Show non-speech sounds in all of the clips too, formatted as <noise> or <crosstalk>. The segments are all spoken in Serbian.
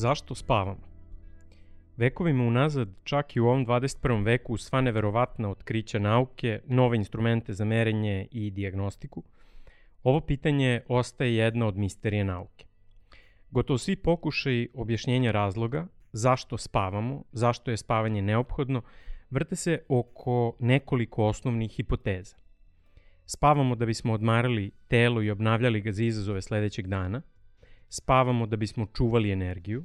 Zašto spavamo? Vekovima unazad, čak i u ovom 21. veku, sva neverovatna otkrića nauke, nove instrumente za merenje i diagnostiku, ovo pitanje ostaje jedna od misterije nauke. Gotovo svi pokušaj objašnjenja razloga zašto spavamo, zašto je spavanje neophodno, vrte se oko nekoliko osnovnih hipoteza. Spavamo da bismo odmarali telo i obnavljali ga za izazove sledećeg dana, spavamo da bismo čuvali energiju,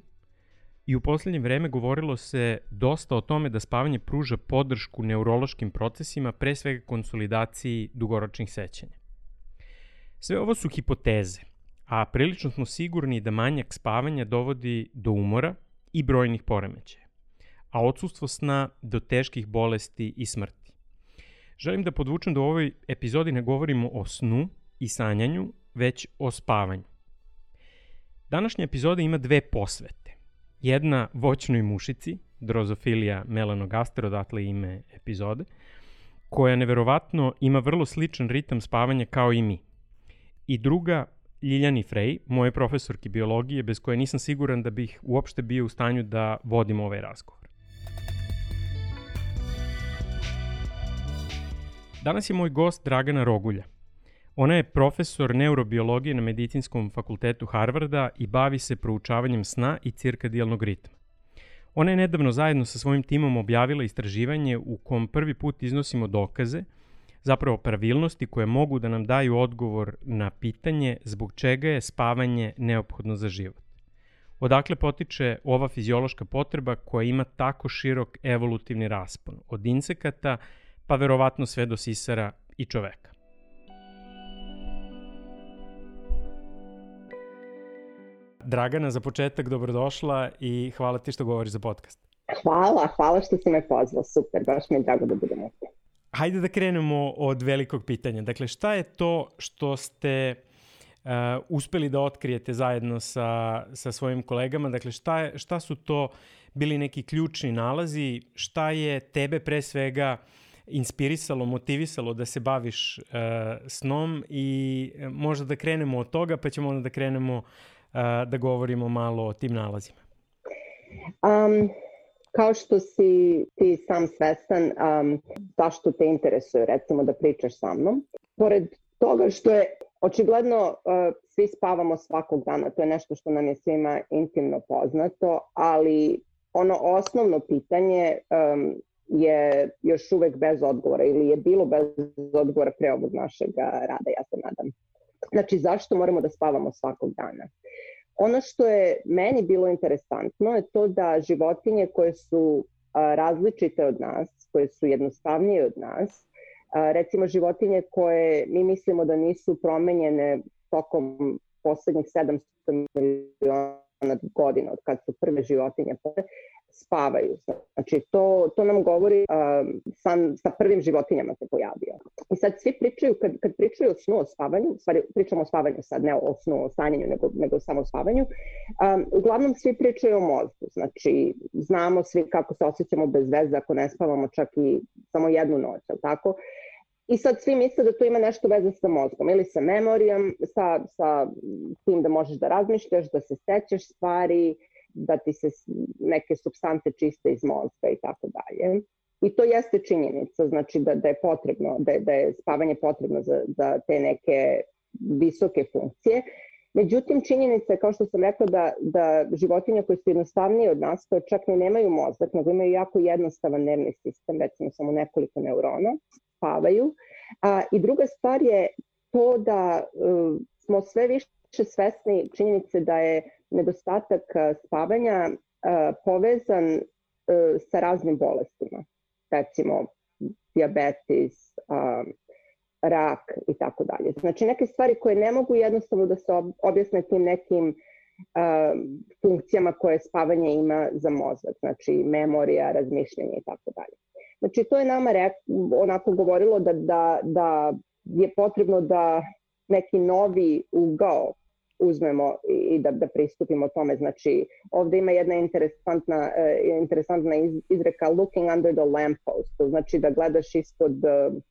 i u poslednje vreme govorilo se dosta o tome da spavanje pruža podršku neurološkim procesima, pre svega konsolidaciji dugoročnih sećanja. Sve ovo su hipoteze, a prilično smo sigurni da manjak spavanja dovodi do umora i brojnih poremećaja, a odsustvo sna do teških bolesti i smrti. Želim da podvučem da u ovoj epizodi ne govorimo o snu i sanjanju, već o spavanju. Današnja epizoda ima dve posvete. Jedna voćnoj mušici, drozofilija melanogaster, odatle ime epizode, koja neverovatno ima vrlo sličan ritam spavanja kao i mi. I druga, Ljiljani Frej, moje profesorki biologije, bez koje nisam siguran da bih uopšte bio u stanju da vodim ovaj razgovor. Danas je moj gost Dragana Rogulja. Ona je profesor neurobiologije na medicinskom fakultetu Harvarda i bavi se proučavanjem sna i cirkadijalnog ritma. Ona je nedavno zajedno sa svojim timom objavila istraživanje u kom prvi put iznosimo dokaze, zapravo pravilnosti koje mogu da nam daju odgovor na pitanje zbog čega je spavanje neophodno za život. Odakle potiče ova fiziološka potreba koja ima tako širok evolutivni raspon, od insekata pa verovatno sve do sisara i čoveka. Dragana, za početak dobrodošla i hvala ti što govoriš za podcast. Hvala, hvala što si me pozvao, super, baš mi je drago da budemo ovde. Hajde da krenemo od velikog pitanja. Dakle, šta je to što ste uh, uspeli da otkrijete zajedno sa, sa svojim kolegama? Dakle, šta, je, šta su to bili neki ključni nalazi? Šta je tebe pre svega inspirisalo, motivisalo da se baviš uh, snom i možda da krenemo od toga, pa ćemo onda da krenemo da govorimo malo o tim nalazima? Um, kao što si ti sam svestan um, zašto te interesuje recimo da pričaš sa mnom, pored toga što je očigledno uh, svi spavamo svakog dana, to je nešto što nam je svima intimno poznato, ali ono osnovno pitanje um, je još uvek bez odgovora ili je bilo bez odgovora pre ovog našeg rada, ja se nadam. Znači, zašto moramo da spavamo svakog dana? Ono što je meni bilo interesantno je to da životinje koje su različite od nas, koje su jednostavnije od nas, recimo životinje koje mi mislimo da nisu promenjene tokom poslednjih 700 miliona godina od kad su prve životinje spavaju. Znači, to, to nam govori uh, sam sa prvim životinjama se pojavio. I sad svi pričaju, kad, kad pričaju o snu, o spavanju, stvari pričamo o spavanju sad, ne o snu, o sanjanju, nego, nego samo o spavanju, um, uglavnom svi pričaju o mozgu. Znači, znamo svi kako se osjećamo bez veze ako ne spavamo čak i samo jednu noć, ali tako? I sad svi misle da to ima nešto veze sa mozgom ili sa memorijom, sa, sa tim da možeš da razmišljaš, da se sećaš stvari, da ti se neke substance čiste iz mozga i tako dalje. I to jeste činjenica, znači da, da je potrebno, da je, da je spavanje potrebno za, za te neke visoke funkcije. Međutim, činjenica je, kao što sam rekla, da, da životinje koje su jednostavnije od nas, koje čak ne nemaju mozak, nego imaju jako jednostavan nervni sistem, recimo samo nekoliko neurona, spavaju. A, I druga stvar je to da uh, smo sve više svesni činjenice da je nedostatak spavanja povezan sa raznim bolestima, recimo diabetes, rak i tako dalje. Znači neke stvari koje ne mogu jednostavno da se objasne tim nekim funkcijama koje spavanje ima za mozak, znači memorija, razmišljanje i tako dalje. Znači to je nama rek, onako govorilo da, da, da je potrebno da neki novi ugao uzmemo i da, da pristupimo tome. Znači, ovde ima jedna interesantna, uh, interesantna izreka looking under the lamppost, znači da gledaš ispod uh,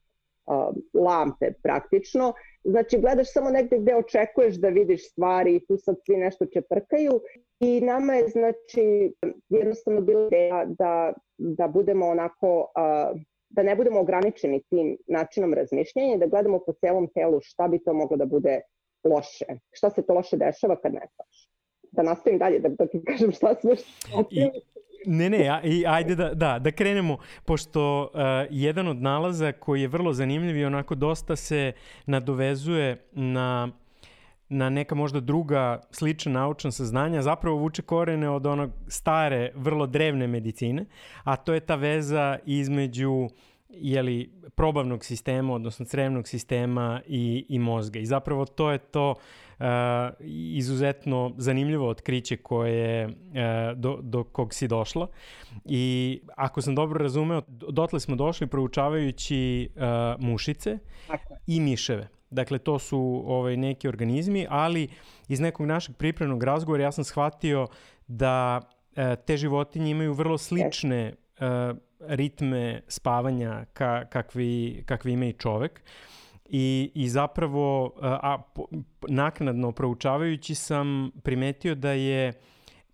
lampe praktično. Znači gledaš samo negde gde očekuješ da vidiš stvari i tu sad svi nešto čeprkaju i nama je znači jednostavno bilo ideja da, da budemo onako da ne budemo ograničeni tim načinom razmišljanja, da gledamo po celom telu šta bi to moglo da bude loše. Šta se to loše dešava kad ne spaš. Da nastavim dalje, da, da ti kažem šta smo. I, ne, ne, a, i, ajde da, da, da krenemo, pošto uh, jedan od nalaza koji je vrlo zanimljiv i onako dosta se nadovezuje na na neka možda druga slična naučna saznanja, zapravo vuče korene od onog stare, vrlo drevne medicine, a to je ta veza između jeli, probavnog sistema, odnosno crevnog sistema i, i mozga. I zapravo to je to uh, izuzetno zanimljivo otkriće koje, do, do kog si došla. I ako sam dobro razumeo, dotle smo došli proučavajući mušice i miševe. Dakle, to su ovaj, neki organizmi, ali iz nekog našeg pripremnog razgovora ja sam shvatio da e, te životinje imaju vrlo slične e, ritme spavanja ka, kakvi, kakvi ima i čovek. I, i zapravo, a, a naknadno proučavajući sam primetio da je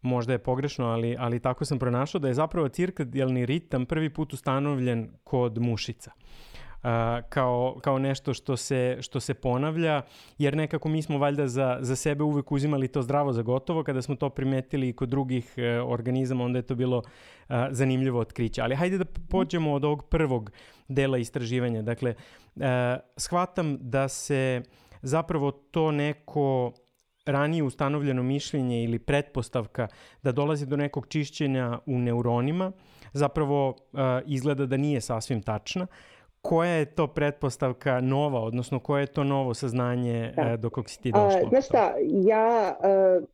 možda je pogrešno, ali, ali tako sam pronašao da je zapravo cirkadijalni ritam prvi put ustanovljen kod mušica kao, kao nešto što se, što se ponavlja, jer nekako mi smo valjda za, za sebe uvek uzimali to zdravo za gotovo, kada smo to primetili i kod drugih e, organizama, onda je to bilo a, zanimljivo otkriće. Ali hajde da pođemo od ovog prvog dela istraživanja. Dakle, a, shvatam da se zapravo to neko ranije ustanovljeno mišljenje ili pretpostavka da dolazi do nekog čišćenja u neuronima, zapravo uh, izgleda da nije sasvim tačna. Koja je to pretpostavka nova, odnosno koje je to novo saznanje da. E, do kog si ti došla? Znaš šta, ja uh,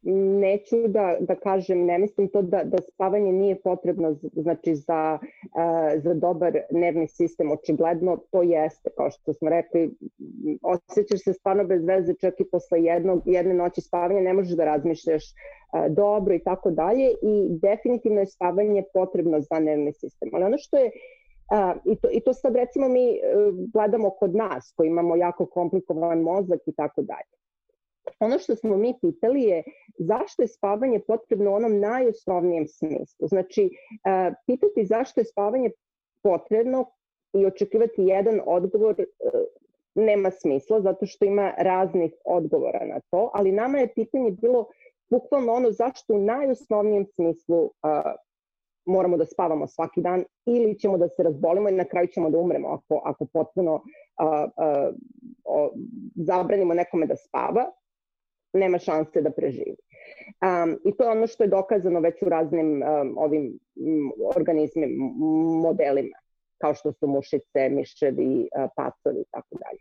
neću da, da kažem, ne mislim to da, da spavanje nije potrebno znači za, uh, za dobar nervni sistem. Očigledno to jeste, kao što smo rekli, osjećaš se stvarno bez veze čak i posle jednog, jedne noći spavanja, ne možeš da razmišljaš dobro i tako dalje i definitivno je spavanje potrebno za nervni sistem. Ali ono što je i, to, I to sad recimo mi e, gledamo kod nas koji imamo jako komplikovan mozak i tako dalje. Ono što smo mi pitali je zašto je spavanje potrebno u onom najosnovnijem smislu. Znači, a, pitati zašto je spavanje potrebno i očekivati jedan odgovor e, nema smisla zato što ima raznih odgovora na to, ali nama je pitanje bilo bukvalno ono zašto u najosnovnijem smislu moramo da spavamo svaki dan ili ćemo da se razbolimo i na kraju ćemo da umremo ako, ako potpuno a, a, a, zabranimo nekome da spava, nema šanse da preživi. Um, I to je ono što je dokazano već u raznim um, ovim organizmima, modelima, kao što su mušice, miševi, pacovi i tako dalje.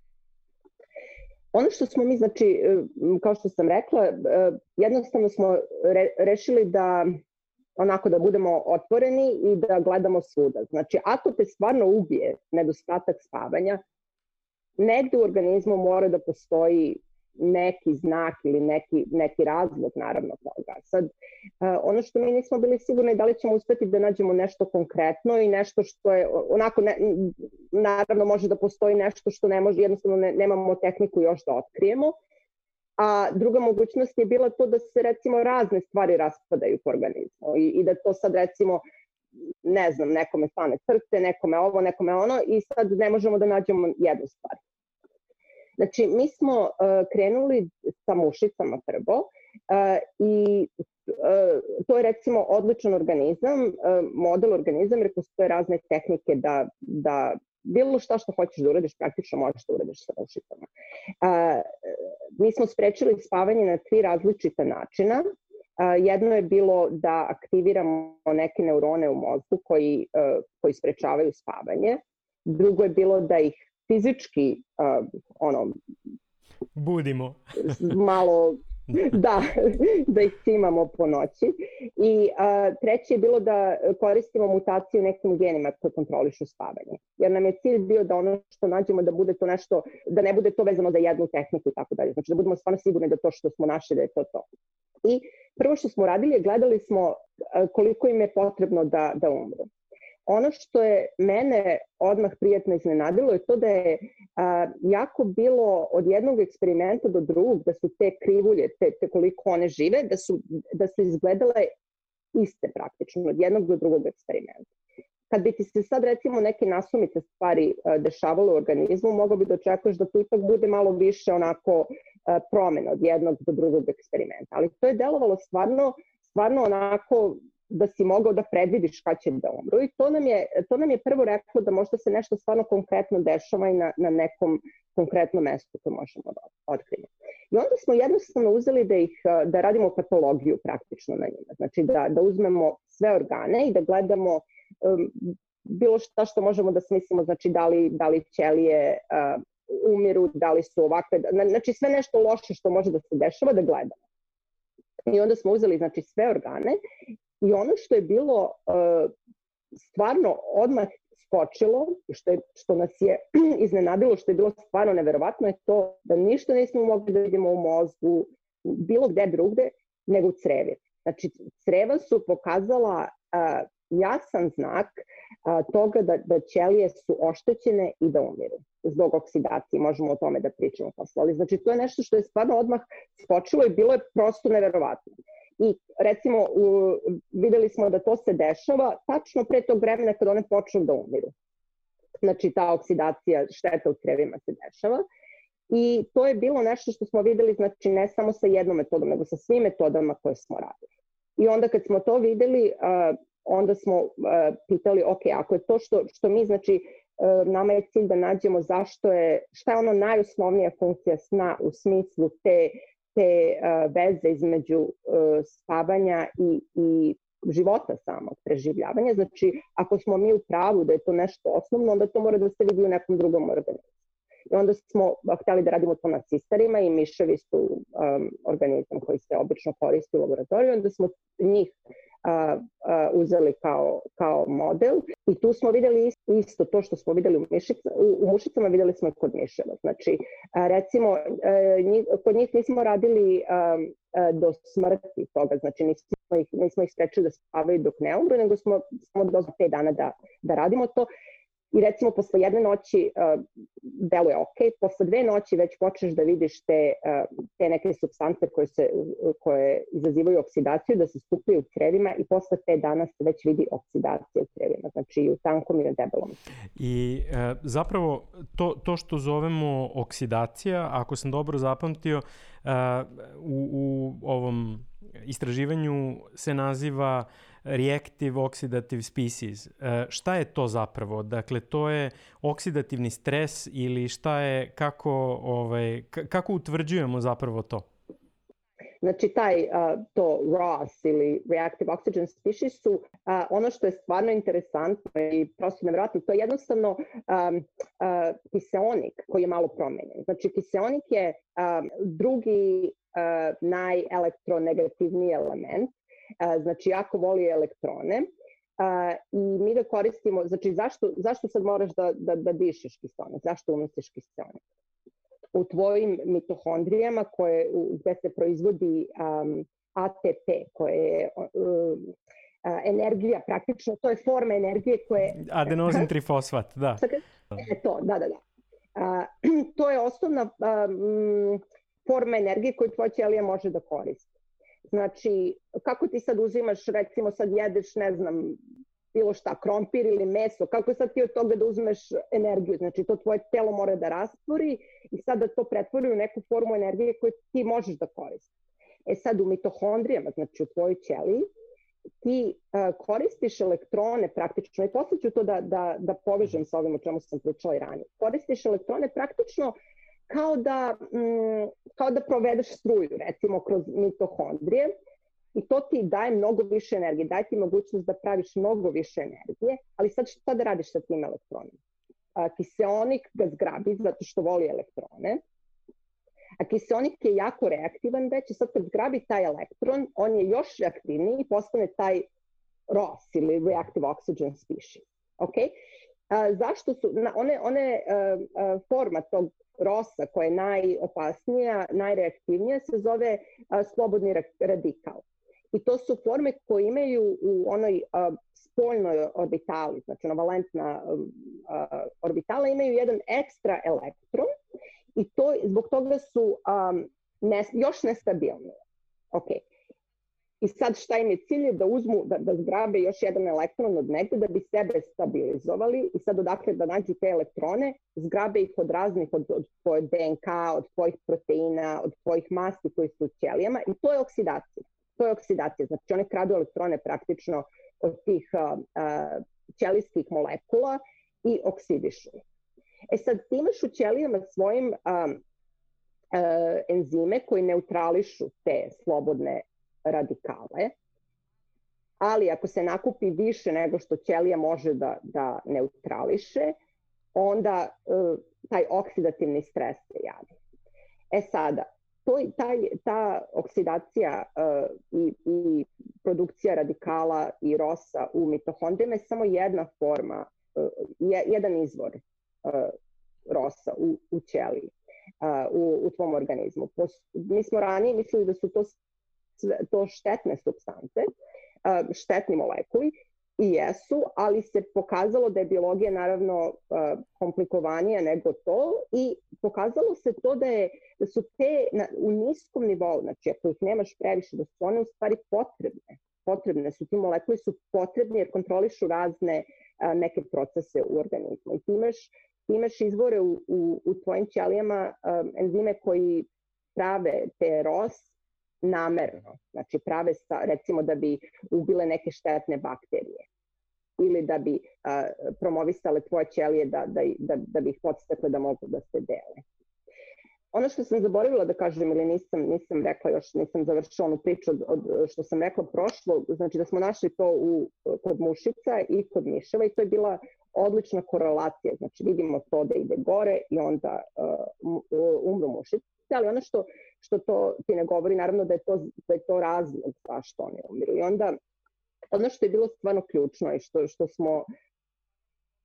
Ono što smo mi, znači, kao što sam rekla, jednostavno smo re, rešili da onako da budemo otvoreni i da gledamo svuda. Znači, ako te stvarno ubije nedostatak spavanja, negde u organizmu mora da postoji neki znak ili neki, neki razlog naravno toga. Sad, uh, ono što mi nismo bili sigurni da li ćemo uspeti da nađemo nešto konkretno i nešto što je onako, ne, naravno može da postoji nešto što ne može, jednostavno ne, nemamo tehniku još da otkrijemo, A druga mogućnost je bila to da se recimo razne stvari raspadaju po organizmu i, i da to sad recimo ne znam, nekome stane srce, nekome ovo, nekome ono i sad ne možemo da nađemo jednu stvar. Znači, mi smo uh, krenuli sa mušicama prvo uh, i uh, to je recimo odličan organizam, uh, model organizam jer postoje razne tehnike da, da bilo šta što hoćeš da uradiš, praktično možeš da uradiš sa mušicama. A, mi smo sprečili spavanje na tri različita načina. A, jedno je bilo da aktiviramo neke neurone u mozgu koji, a, koji sprečavaju spavanje. Drugo je bilo da ih fizički a, ono budimo malo <laughs> da, da ih cimamo po noći. I a, treće je bilo da koristimo mutaciju nekim genima koje kontrolišu spavanje. Jer nam je cilj bio da ono što nađemo da bude to nešto, da ne bude to vezano za jednu tehniku i tako dalje. Znači da budemo stvarno sigurni da to što smo našli da je to to. I prvo što smo radili je gledali smo koliko im je potrebno da, da umru. Ono što je mene odmah prijatno iznenadilo je to da je a, jako bilo od jednog eksperimenta do drugog da su te krivulje, te, te koliko one žive, da su, da su izgledale iste praktično od jednog do drugog eksperimenta. Kad bi ti se sad recimo neke nasumice stvari uh, dešavale u organizmu, mogao bi da očekuješ da tu ipak bude malo više onako promena od jednog do drugog eksperimenta. Ali to je delovalo stvarno, stvarno onako da si mogao da predvidiš kada će da umru i to nam je, to nam je prvo reklo da možda se nešto stvarno konkretno dešava i na, na nekom konkretnom mestu koje možemo da otkrijemo. I onda smo jednostavno uzeli da ih, da radimo patologiju praktično na njima. Znači da, da uzmemo sve organe i da gledamo um, bilo šta što možemo da smislimo, znači da li, da li ćelije uh, umiru, da li su ovakve, znači sve nešto loše što može da se dešava da gledamo. I onda smo uzeli znači sve organe I ono što je bilo uh, stvarno odmah skočilo, što, je, što nas je <clears throat> iznenadilo, što je bilo stvarno neverovatno, je to da ništa nismo mogli da vidimo u mozgu, bilo gde drugde, nego u crevi. Znači, creva su pokazala uh, jasan znak a, toga da, da ćelije su oštećene i da umiru zbog oksidacije, možemo o tome da pričamo posle. Ali znači to je nešto što je stvarno odmah skočilo i bilo je prosto neverovatno. I recimo u, videli smo da to se dešava tačno pre tog vremena kada one počnu da umiru. Znači ta oksidacija šteta u crevima se dešava. I to je bilo nešto što smo videli, znači ne samo sa jednom metodom, nego sa svim metodama koje smo radili. I onda kad smo to videli, onda smo pitali, ok, ako je to što, što mi, znači, uh, nama je cilj da nađemo zašto je, šta je ono najosnovnija funkcija sna u smislu te, te uh, veze između uh, spavanja i, i života samog, preživljavanja. Znači, ako smo mi u pravu da je to nešto osnovno, onda to mora da se vidi u nekom drugom organizmu. I onda smo hteli da radimo to na cistarima i miševi su um, organizam koji se obično koristi u laboratoriju, onda smo njih a, a, uzeli kao, kao model. I tu smo videli isto, isto to što smo videli u, mišica, u, u mušicama, videli smo kod miševa. Znači, a, recimo, a, e, njih, kod njih nismo radili a, a, do smrti toga, znači nismo ih, nismo ih sprečili da spavaju dok ne umru, nego smo samo do 5 dana da, da radimo to i recimo posle jedne noći uh, deluje ok, posle dve noći već počneš da vidiš te, uh, te neke substance koje, se, koje izazivaju oksidaciju, da se skupljaju u crevima i posle te dana se već vidi oksidacija u crevima, znači i u tankom i u debelom. I uh, zapravo to, to što zovemo oksidacija, ako sam dobro zapamtio, uh, u, u ovom istraživanju se naziva uh, reactive oxidative species. E, šta je to zapravo? Dakle, to je oksidativni stres ili šta je, kako, ovaj, kako utvrđujemo zapravo to? Znači, taj, to ROS ili Reactive Oxygen Species su ono što je stvarno interesantno i prosto nevjerojatno, to je jednostavno um, uh, kiseonik koji je malo promenjen. Znači, kiseonik je um, drugi uh, najelektronegativniji element znači jako voli elektrone i mi ga koristimo, znači zašto, zašto sad moraš da, da, da dišeš kiselnik, zašto unosiš kiselnik? U tvojim mitohondrijama koje, gde se proizvodi um, ATP, koje je um, energija praktično, to je forma energije koje... Adenozin trifosfat, da. E to, da, da, da. A, <clears throat> to je osnovna um, forma energije koju tvoja ćelija može da koristi. Znači, kako ti sad uzimaš, recimo sad jedeš, ne znam, bilo šta, krompir ili meso, kako sad ti od toga da uzmeš energiju? Znači, to tvoje telo mora da rastvori i sad da to pretvori u neku formu energije koju ti možeš da koristiš. E sad, u mitohondrijama, znači u tvojoj ćeliji, ti uh, koristiš elektrone praktično, i posle ću to da, da, da povežem sa ovim o čemu sam pričala i ranije, koristiš elektrone praktično kao da, mm, kao da provedeš struju, recimo kroz mitohondrije, i to ti daje mnogo više energije, daje ti mogućnost da praviš mnogo više energije, ali sad šta da radiš sa tim elektronima? A, kiseonik ga zgrabi zato što voli elektrone, a kiseonik je jako reaktivan već i sad kad zgrabi taj elektron, on je još reaktivniji i postane taj ROS ili Reactive Oxygen Species. Ok? A, zašto su, na, one, one a, a, forma tog rosa koja je najopasnija, najreaktivnija, se zove a, slobodni radikal. I to su forme koje imaju u onoj a, spoljnoj orbitali, znači ona valentna uh, orbitala, imaju jedan ekstra elektron i to, zbog toga su um, ne, još nestabilne. Ok. I sad šta im je cilj da uzmu, da, da zgrabe još jedan elektron od negde da bi sebe stabilizovali i sad odakle da nađu te elektrone, zgrabe ih od raznih, od, od tvoje DNK, od tvojih proteina, od tvojih masti koji su u ćelijama i to je oksidacija. To je oksidacija, znači one kradu elektrone praktično od tih uh, ćelijskih molekula i oksidišu. E sad, ti imaš u ćelijama svojim uh, enzime koji neutrališu te slobodne radikale, ali ako se nakupi više nego što ćelija može da, da neutrališe, onda uh, taj oksidativni stres se javi. E sada, to, taj, ta oksidacija uh, i, i produkcija radikala i rosa u mitohondrijama je samo jedna forma, uh, jedan izvor uh, rosa u, u ćeliji, uh, u, u tvom organizmu. Pos, mi smo ranije mislili da su to, to štetne substance, uh, štetni molekuli, i jesu, ali se pokazalo da je biologija naravno komplikovanija nego to i pokazalo se to da, je, da su te na, u niskom nivou, znači ako ih nemaš previše, da su one u stvari potrebne. Potrebne su, ti molekuli su potrebni jer kontrolišu razne a, neke procese u organizmu. I ti imaš, ti imaš izvore u, u, u tvojim ćelijama a, enzime koji prave te ROS namerno, znači prave sa, recimo da bi ubile neke štetne bakterije ili da bi a, promovisale tvoje ćelije da, da, da, da bi ih podstakle da mogu da se dele. Ono što sam zaboravila da kažem ili nisam, nisam rekla još, nisam završila onu priču od, od što sam rekla prošlo, znači da smo našli to u, kod mušica i kod miševa i to je bila odlična korelacija, znači vidimo to da ide gore i onda uh, umru mušice, ali ono što, što to ti ne govori, naravno da je to, da je to razlog zašto oni umiru. I onda ono što je bilo stvarno ključno i što, što smo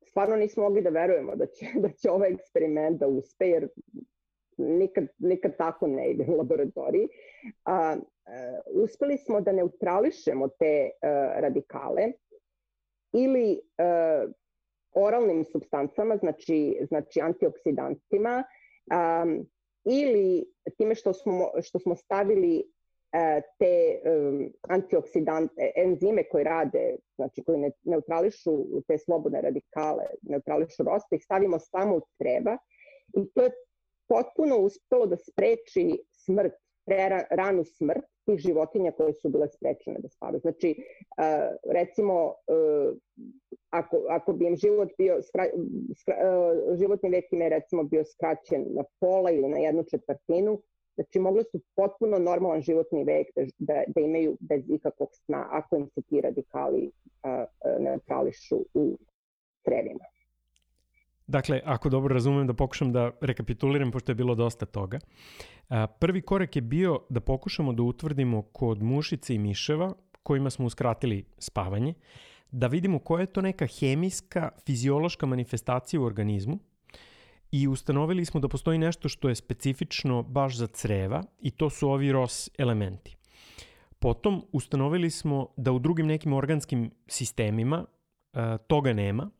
stvarno nismo mogli da verujemo da će, <laughs> da će ovaj eksperiment da uspe, jer nikad, nikad tako ne ide u laboratoriji. A, e, uspeli smo da neutrališemo te e, radikale ili e, oralnim substancama, znači, znači antioksidantima, a, ili time što smo, što smo stavili te um, antioksidante, enzime koji rade, znači koji ne, neutrališu te slobodne radikale, neutrališu roste, ih stavimo samo u treba i to je potpuno uspelo da spreči smrt, pre, ranu smrt tih životinja koje su bile sprečene da spavaju. Znači, recimo, uh, ako, ako bi im život bio, skra, skra, uh, životni vek im je recimo bio skraćen na pola ili na jednu četvrtinu, Znači, mogli su potpuno normalan životni vek da, da, da imaju bez ikakvog sna, ako im se ti radikali a, neutrališu u crevima. Dakle, ako dobro razumem da pokušam da rekapituliram, pošto je bilo dosta toga. Prvi korak je bio da pokušamo da utvrdimo kod mušice i miševa, kojima smo uskratili spavanje, da vidimo koja je to neka hemijska, fiziološka manifestacija u organizmu, i ustanovili smo da postoji nešto što je specifično baš za creva i to su ovi ROS elementi. Potom ustanovili smo da u drugim nekim organskim sistemima toga nema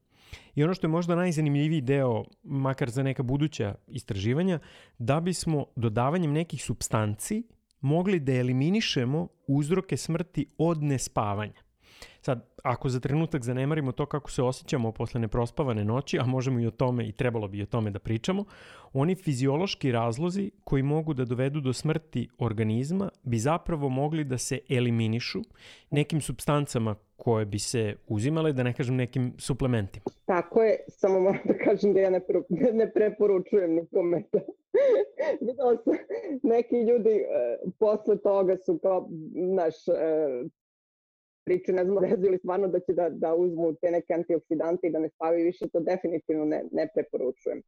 i ono što je možda najzanimljiviji deo, makar za neka buduća istraživanja, da bismo dodavanjem nekih substanci mogli da eliminišemo uzroke smrti od nespavanja. Sad, ako za trenutak zanemarimo to kako se osjećamo posle neprospavane noći, a možemo i o tome i trebalo bi o tome da pričamo, oni fiziološki razlozi koji mogu da dovedu do smrti organizma bi zapravo mogli da se eliminišu nekim substancama koje bi se uzimale, da ne kažem nekim suplementima. Tako je, samo moram da kažem da ja ne, pre, ne preporučujem nikome da Videla sam, neki ljudi e, posle toga su kao, naš, e, priče, ne znamo <laughs> ili stvarno da će da, da uzmu te neke antioksidante i da ne spavaju više, to definitivno ne, ne preporučujem. Uh,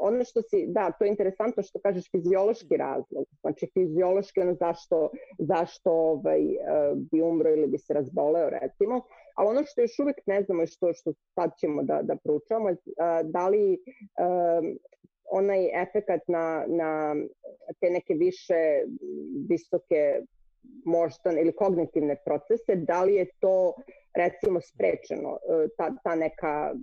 ono što si, da, to je interesantno što kažeš fiziološki razlog, znači fiziološki ono zašto, zašto ovaj, uh, bi umro ili bi se razboleo recimo, ali ono što još uvek ne znamo je što, što sad ćemo da, da proučavamo, uh, da li uh, onaj efekat na, na te neke više visoke moždan ili kognitivne procese, da li je to recimo sprečeno e, ta, ta neka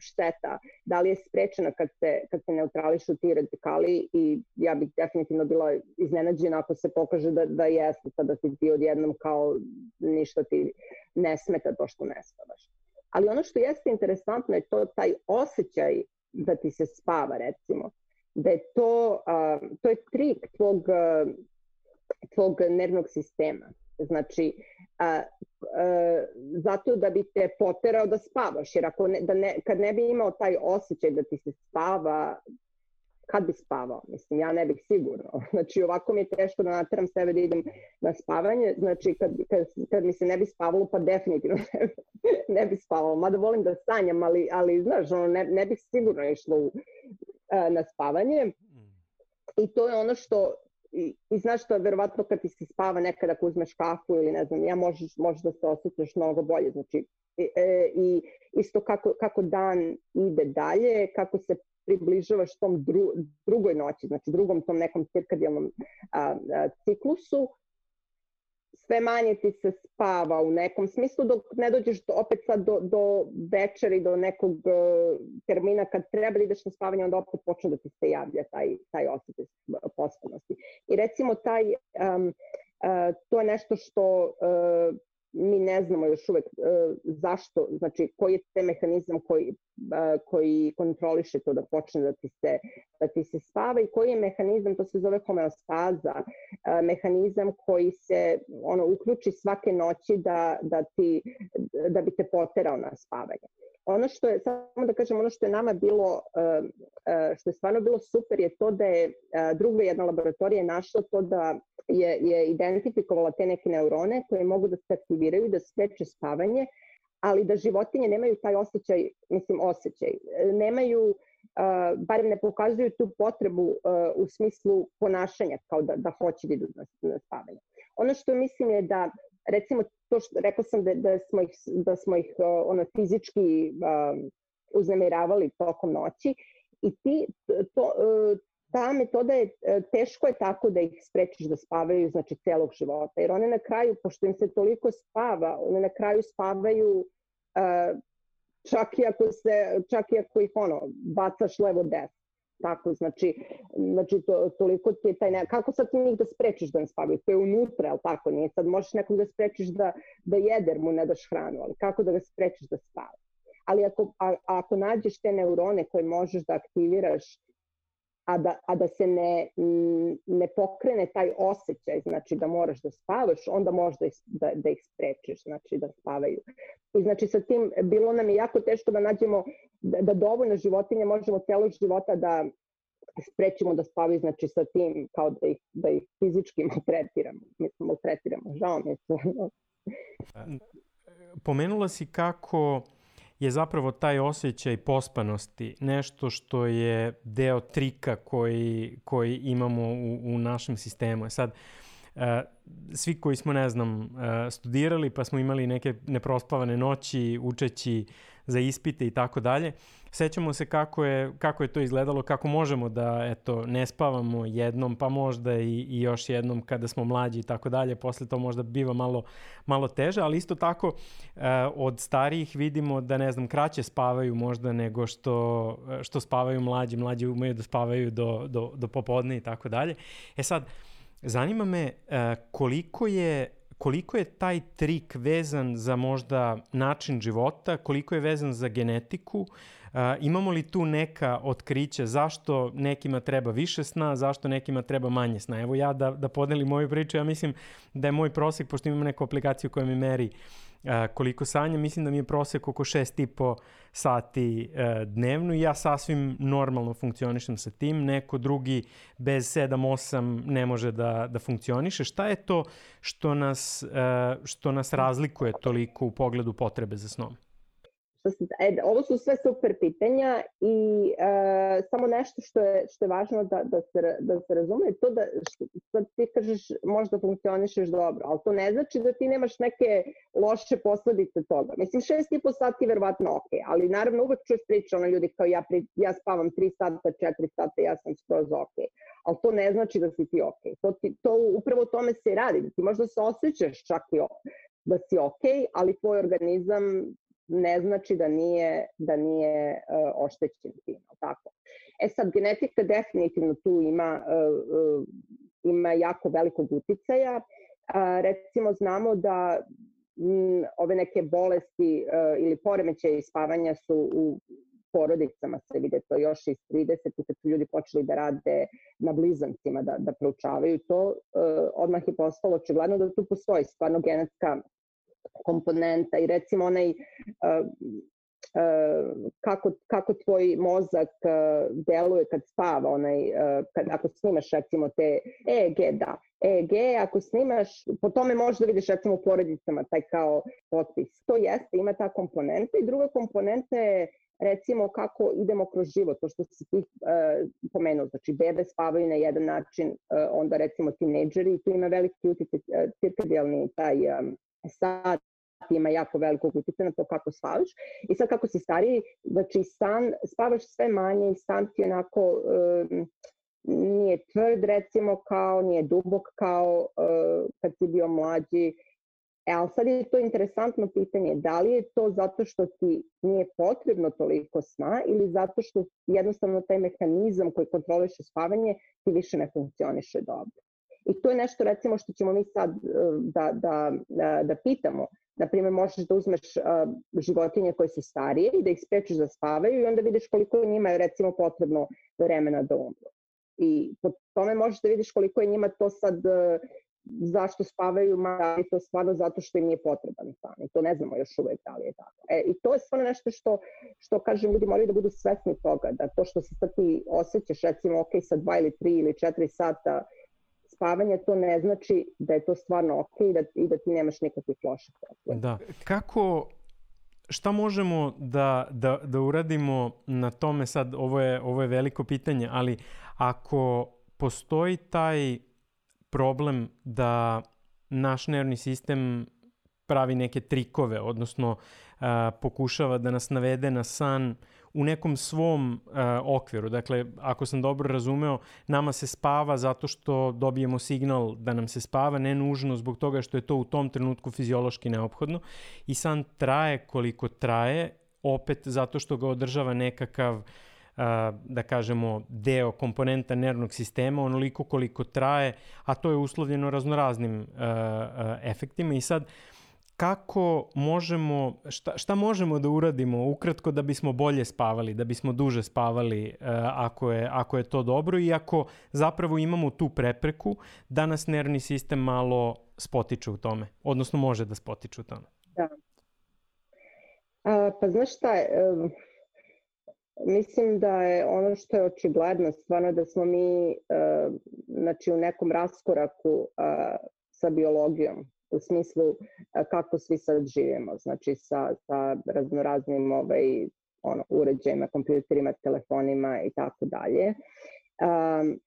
šteta, da li je sprečena kad se, kad se neutrališu ti radikali i ja bih definitivno bila iznenađena ako se pokaže da, da jeste, sada ti ti odjednom kao ništa ti ne smeta to što ne spavaš. Ali ono što jeste interesantno je to taj osjećaj da ti se spava recimo, da je to, uh, to je trik tvog, uh, tvog nervnog sistema. Znači, a, a, zato da bi te poterao da spavaš, jer ako ne, da ne, kad ne bi imao taj osjećaj da ti se spava, kad bi spavao? Mislim, ja ne bih sigurno. <laughs> Znači, ovako mi je teško da nateram sebe da idem na spavanje. Znači, kad, kad, kad mi se ne bi spavalo, pa definitivno <laughs> ne, ne bi spavalo. Mada volim da sanjam, ali, ali znaš, ono, ne, ne bih sigurno išla u, a, na spavanje. I to je ono što i, i znaš što, verovatno kad ti se spava nekada ako uzmeš kafu ili ne znam, ja možeš, možeš da se osjećaš mnogo bolje, znači i, e, i isto kako, kako dan ide dalje, kako se približavaš tom dru, drugoj noći, znači drugom tom nekom cirkadijalnom a, a, ciklusu, sve manje ti se spava u nekom smislu dok ne dođeš do, opet sad do, do večeri, do nekog uh, termina kad treba da ideš na spavanje, onda opet počne da ti se javlja taj, taj osjećaj pospanosti. I recimo taj, um, uh, to je nešto što uh, mi ne znamo još uvek uh, zašto, znači koji je te mehanizam koji, uh, koji kontroliše to da počne da ti, se, da ti se spava i koji je mehanizam, to se zove homeostaza, uh, mehanizam koji se ono, uključi svake noći da, da, ti, da bi te poterao na spavanje. Ono što je, samo da kažem, ono što je nama bilo, što je stvarno bilo super je to da je druga jedna laboratorija našla to da je, je identifikovala te neke neurone koje mogu da se aktiviraju, da spreče spavanje, ali da životinje nemaju taj osjećaj, mislim osjećaj, nemaju, barem ne pokazuju tu potrebu u smislu ponašanja, kao da, da hoće da idu na, na spavanje. Ono što mislim je da, recimo, to što rekla sam da, da smo ih, da smo ih ono, fizički uh, uznemiravali tokom noći i ti, to, ta metoda je, e, teško je tako da ih sprečiš da spavaju znači celog života, jer one na kraju, pošto im se toliko spava, one na kraju spavaju uh, čak i ako se, čak i ako ih ono, bacaš levo desno. Tako, znači, znači to, toliko ti je taj, ne, kako sad ti njih da sprečiš da ne spavaju, to je unutra, ali tako, nije sad možeš nekog da sprečiš da, da jeder mu ne daš hranu, ali kako da ga sprečiš da spava. Ali ako, a, ako nađeš te neurone koje možeš da aktiviraš a da, a da se ne, ne pokrene taj osjećaj, znači da moraš da spavaš, onda možeš da ih, da, da ih sprečiš, znači da spavaju. I znači sa tim bilo nam je jako teško da nađemo da, da dovoljno životinje možemo celog života da sprečimo da spavaju, znači sa tim kao da ih, da ih fizički maltretiramo. Mislim, maltretiramo, žao mi je to. Pomenula si kako je zapravo taj osjećaj pospanosti nešto što je deo trika koji, koji imamo u, u našem sistemu. Sad, uh, svi koji smo, ne znam, uh, studirali pa smo imali neke neprospavane noći učeći za ispite i tako dalje, sećamo se kako je, kako je to izgledalo, kako možemo da eto, ne spavamo jednom, pa možda i, i još jednom kada smo mlađi i tako dalje, posle to možda biva malo, malo teže, ali isto tako uh, od starijih vidimo da ne znam, kraće spavaju možda nego što, što spavaju mlađi, mlađi umeju da spavaju do, do, do popodne i tako dalje. E sad, zanima me uh, koliko je koliko je taj trik vezan za možda način života, koliko je vezan za genetiku, uh, imamo li tu neka otkrića zašto nekima treba više sna, zašto nekima treba manje sna. Evo ja da, da podelim moju priču, ja mislim da je moj prosek, pošto imam neku aplikaciju koja mi meri koliko sanjam, mislim da mi je prosek oko 6,5 sati e, dnevno i ja sasvim normalno funkcionišem sa tim, neko drugi bez 7-8 ne može da, da funkcioniše. Šta je to što nas, e, što nas razlikuje toliko u pogledu potrebe za snom? Što se, e, ovo su sve super pitanja i e, samo nešto što je, što je važno da, da, se, da se razume to da što, sad ti kažeš možda funkcionišeš dobro, ali to ne znači da ti nemaš neke loše posledice toga. Mislim, šest i po sati je verovatno ok, ali naravno uvek čuješ priča ono ljudi kao ja, pri, ja spavam 3 sata, 4 sata, ja sam skroz ok. Ali to ne znači da si ti ok. To, ti, to upravo tome se radi, da ti možda se osjećaš čak i da si ok, ali tvoj organizam ne znači da nije, da nije uh, oštećen tim, tako. E sad, genetika definitivno tu ima, uh, uh, ima jako velikog uticaja. Uh, recimo, znamo da m, ove neke bolesti uh, ili poremećaje spavanja su u porodicama se vide to još iz 30. kad su ljudi počeli da rade na blizancima, da, da proučavaju to, uh, odmah je postalo očigledno da tu postoji stvarno genetska komponenta i recimo onaj kako, kako tvoj mozak deluje kad spava, onaj, kad, ako snimaš recimo te EEG, da, EEG, ako snimaš, po tome možeš da vidiš recimo u porodicama taj kao potpis. To jeste, ima ta komponenta i druga komponenta je recimo kako idemo kroz život, to što si ti uh, pomenuo, znači bebe spavaju na jedan način, uh, onda recimo tineđeri, tu ima veliki utjecaj, uh, cirkadijalni taj um, sat ima jako velikog utjeca na to kako spavaš. I sad kako si stariji, znači san, spavaš sve manje i san ti onako um, nije tvrd recimo kao, nije dubok kao uh, kad si bio mlađi. E, ali sad je to interesantno pitanje, da li je to zato što ti nije potrebno toliko sna ili zato što jednostavno taj mehanizam koji kontroliše spavanje ti više ne funkcioniše dobro. I to je nešto recimo što ćemo mi sad da, da, da, da pitamo. Naprimer, možeš da uzmeš uh, životinje koje su starije i da ih sprečeš da spavaju i onda vidiš koliko njima je recimo potrebno vremena da umru. I po tome možeš da vidiš koliko je njima to sad uh, zašto spavaju mali, to stvarno zato što im nije potreban san. I to ne znamo još uvek da li je tako. E, I to je stvarno nešto što, što kažem, ljudi moraju da budu svesni toga, da to što se sad ti osjećaš, recimo, ok, sa dva ili tri ili četiri sata spavanja, to ne znači da je to stvarno ok i da, i da ti nemaš nikakvih loših poslova. Da. Kako šta možemo da, da, da uradimo na tome sad, ovo je, ovo je veliko pitanje, ali ako postoji taj problem da naš nervni sistem pravi neke trikove, odnosno a, pokušava da nas navede na san u nekom svom a, okviru. Dakle, ako sam dobro razumeo, nama se spava zato što dobijemo signal da nam se spava, ne nužno zbog toga što je to u tom trenutku fiziološki neophodno i san traje koliko traje, opet zato što ga održava nekakav da kažemo, deo komponenta nervnog sistema, onoliko koliko traje, a to je uslovljeno raznoraznim efektima. I sad, kako možemo, šta, šta možemo da uradimo ukratko da bismo bolje spavali, da bismo duže spavali uh, ako, je, ako je to dobro i ako zapravo imamo tu prepreku da nas nervni sistem malo spotiče u tome, odnosno može da spotiče u tome. Da. A, pa znaš šta, uh, mislim da je ono što je očigledno stvarno da smo mi uh, znači u nekom raskoraku uh, sa biologijom u smislu kako svi sad živimo, znači sa, sa raznoraznim ovaj, ono, uređajima, kompjuterima, telefonima i tako dalje. Um,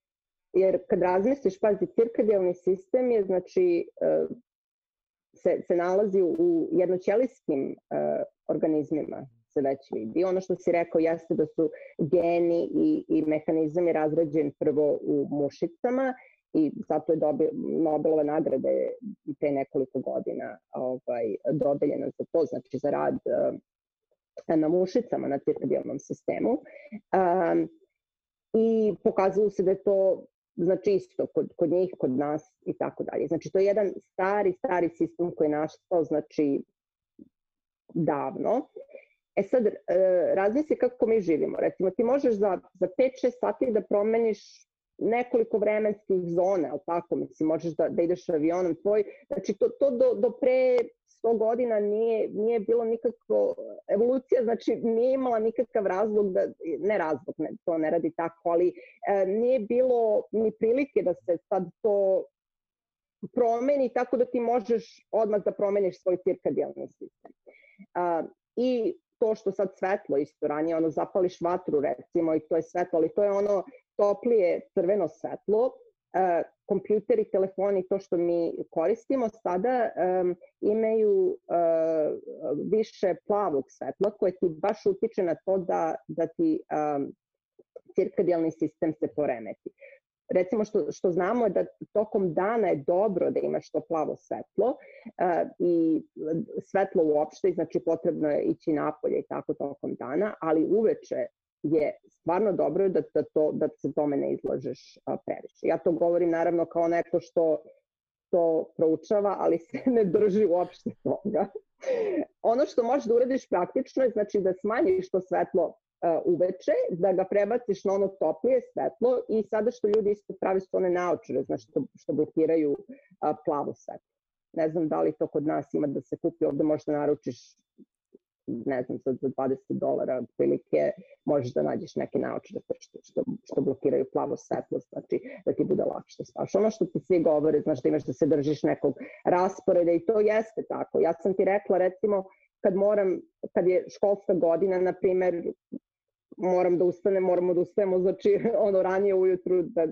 jer kad razmisliš, pazi, cirkadijalni sistem je, znači, uh, se, se nalazi u jednoćelijskim uh, organizmima, se već vidi. Ono što si rekao jeste da su geni i, i mehanizami razrađen prvo u mušicama i zato je dobi, Nobelove nagrade pre nekoliko godina ovaj, dodeljena za to, znači za rad uh, na mušicama, na cirkadijalnom sistemu. Um, I pokazalo se da je to znači isto kod, kod njih, kod nas i tako dalje. Znači to je jedan stari, stari sistem koji je nastao znači davno. E sad, e, razmisli kako mi živimo. Recimo, ti možeš za, za 5-6 sati da promeniš nekoliko vremenskih zona, ali tako, mislim, možeš da, da ideš avionom tvoj, znači to, to do, do pre 100 godina nije, nije bilo nikakvo, evolucija znači nije imala nikakav razlog, da, ne razlog, ne, to ne radi tako, ali e, nije bilo ni prilike da se sad to promeni tako da ti možeš odmah da promeniš svoj cirkadijalni sistem. A, I to što sad svetlo isto ranije, ono zapališ vatru recimo i to je svetlo, ali to je ono toplije crveno svetlo, uh, kompjuteri, telefoni, to što mi koristimo sada um, imaju uh, više plavog svetla koje ti baš utiče na to da, da ti cirkadijalni sistem se poremeti. recimo što, što znamo je da tokom dana je dobro da imaš to plavo svetlo uh, i svetlo uopšte, znači potrebno je ići napolje i tako tokom dana, ali uveče je stvarno dobro da, da, to, da se tome ne izlažeš uh, previše. Ja to govorim naravno kao neko što to proučava, ali se <laughs> ne drži uopšte toga. ono što možeš da uradiš praktično je znači da smanjiš to svetlo uveče, da ga prebaciš na ono toplije svetlo i sada što ljudi isto pravi su one naočare, znači što, što blokiraju a, plavo svetlo. Ne znam da li to kod nas ima da se kupi, ovde možeš da naručiš ne znam, za 20 dolara prilike možeš da nađeš neke naočare što, što, što blokiraju plavo svetlo, znači da ti bude lakše da. Ono što ti svi govore, znaš da imaš da se držiš nekog rasporeda i to jeste tako. Ja sam ti rekla recimo kad moram, kad je školska godina, na primer, moram da ustanem, moramo da ustajemo, znači <laughs> ono ranije ujutru da,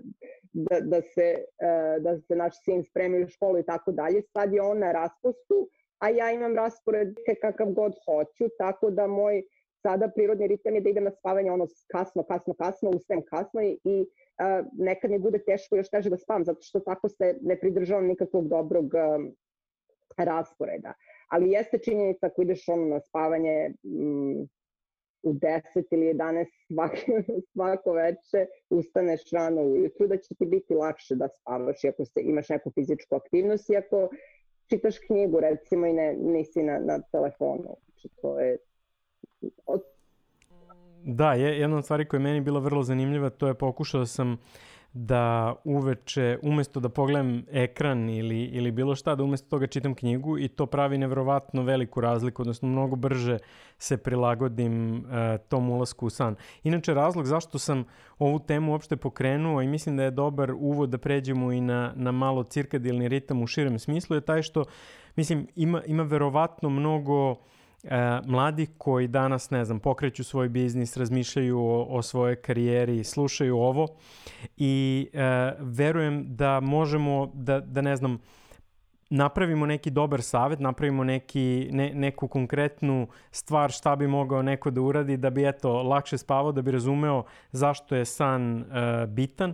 da, da, se, e, da se naš sin spremi u školu i tako dalje. Sad je on na raspustu, a ja imam raspored kakav god hoću, tako da moj sada prirodni ritam je da idem na spavanje ono kasno, kasno, kasno, ustajem kasno i, i uh, nekad mi bude teško još teže da spavam, zato što tako se ne pridržavam nikakvog dobrog um, rasporeda. Ali jeste činjenica ako ideš ono na spavanje, um, u 10 ili 11 svake, <laughs> svako veče ustaneš rano ujutru, da će ti biti lakše da spavaš i ako se, imaš neku fizičku aktivnost i ako čitaš knjigu recimo i ne, nisi na, na telefonu. Znači to je od... Da, je, jedna od stvari koja je meni bila vrlo zanimljiva, to je pokušao sam da uveče, umesto da pogledam ekran ili, ili bilo šta, da umesto toga čitam knjigu i to pravi nevrovatno veliku razliku, odnosno mnogo brže se prilagodim uh, tom ulasku u san. Inače, razlog zašto sam ovu temu uopšte pokrenuo i mislim da je dobar uvod da pređemo i na, na malo cirkadilni ritam u širem smislu je taj što, mislim, ima, ima verovatno mnogo e, mladi koji danas, ne znam, pokreću svoj biznis, razmišljaju o, o svojoj karijeri, slušaju ovo i e, verujem da možemo da, da ne znam, napravimo neki dobar savet, napravimo neki, ne, neku konkretnu stvar šta bi mogao neko da uradi da bi eto lakše spavao, da bi razumeo zašto je san e, bitan. E,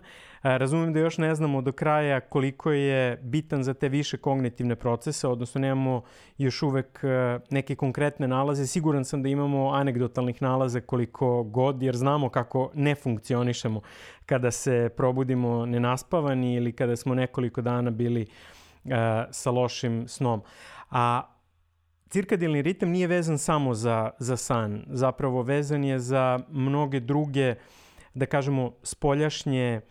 razumem da još ne znamo do kraja koliko je bitan za te više kognitivne procese, odnosno nemamo još uvek e, neke konkretne nalaze. Siguran sam da imamo anegdotalnih nalaza koliko god, jer znamo kako ne funkcionišemo kada se probudimo nenaspavani ili kada smo nekoliko dana bili uh, sa lošim snom. A cirkadilni ritam nije vezan samo za, za san, zapravo vezan je za mnoge druge, da kažemo, spoljašnje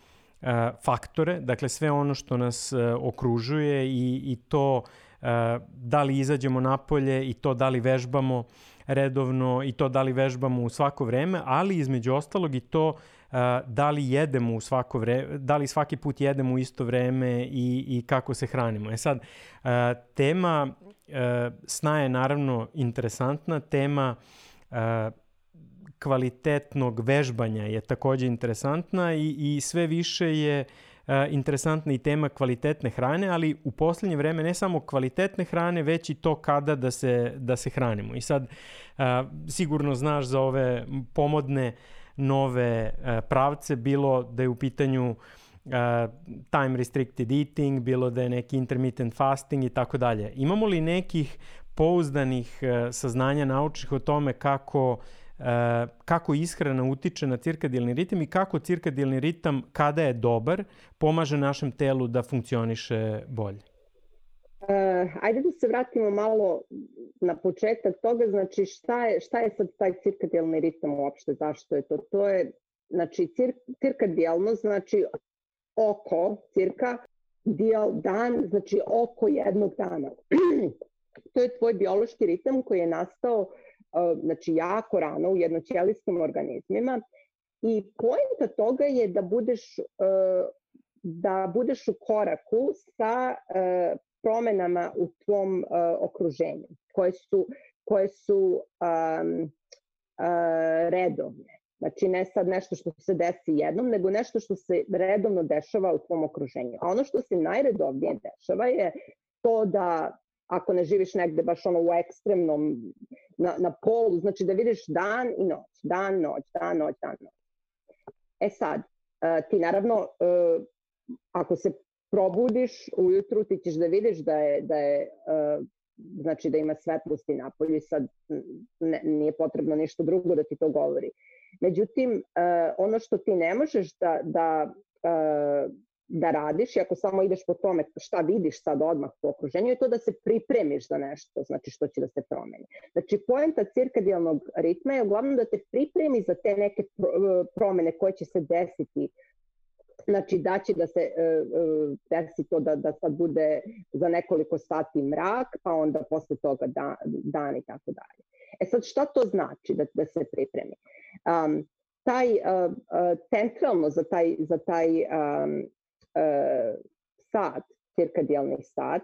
e, faktore, dakle sve ono što nas e, okružuje i, i to e, da li izađemo napolje i to da li vežbamo redovno i to da li vežbamo u svako vreme, ali između ostalog i to da li jedemo u svako vreme, da li svaki put jedemo u isto vreme i, i kako se hranimo. E sad, tema sna je naravno interesantna, tema kvalitetnog vežbanja je takođe interesantna i, i sve više je interesantna i tema kvalitetne hrane, ali u poslednje vreme ne samo kvalitetne hrane, već i to kada da se, da se hranimo. I sad sigurno znaš za ove pomodne uh, nove e, pravce, bilo da je u pitanju uh, time restricted eating, bilo da je neki intermittent fasting i tako dalje. Imamo li nekih pouzdanih uh, saznanja naučnih o tome kako kako ishrana utiče na cirkadilni ritam i kako cirkadilni ritam kada je dobar pomaže našem telu da funkcioniše bolje? Uh, ajde da se vratimo malo na početak toga, znači šta je, šta je sad taj cirkadijalni ritam uopšte, zašto je to? To je, znači, cir, cirkadijalno, znači oko, cirka, dijal dan, znači oko jednog dana. <clears throat> to je tvoj biološki ritam koji je nastao uh, znači, jako rano u jednoćelijskim organizmima i pojenta toga je da budeš uh, da budeš u koraku sa promenama u tvom uh, okruženju, koje su, koje su um, uh, redovne. Znači ne sad nešto što se desi jednom, nego nešto što se redovno dešava u tvom okruženju. A ono što se najredovnije dešava je to da ako ne živiš negde baš ono u ekstremnom, na, na polu, znači da vidiš dan i noć, dan, noć, dan, noć, dan, noć. E sad, uh, ti naravno ako se probudiš ujutru ti ćeš da vidiš da je, da je uh, znači da ima svetlosti napolju i sad ne, nije potrebno ništa drugo da ti to govori. Međutim, uh, ono što ti ne možeš da, da uh, da radiš i ako samo ideš po tome šta vidiš sad odmah po okruženju je to da se pripremiš za nešto, znači što će da se promeni. Znači poenta cirkadijalnog ritma je uglavnom da te pripremi za te neke promene koje će se desiti Znači da će da se uh, desi to da, da sad bude za nekoliko sati mrak, pa onda posle toga da, dan i tako dalje. E sad šta to znači da, da se pripremi? Um, taj uh, centralno za taj, za taj um, uh, sat, cirkadijalni sat,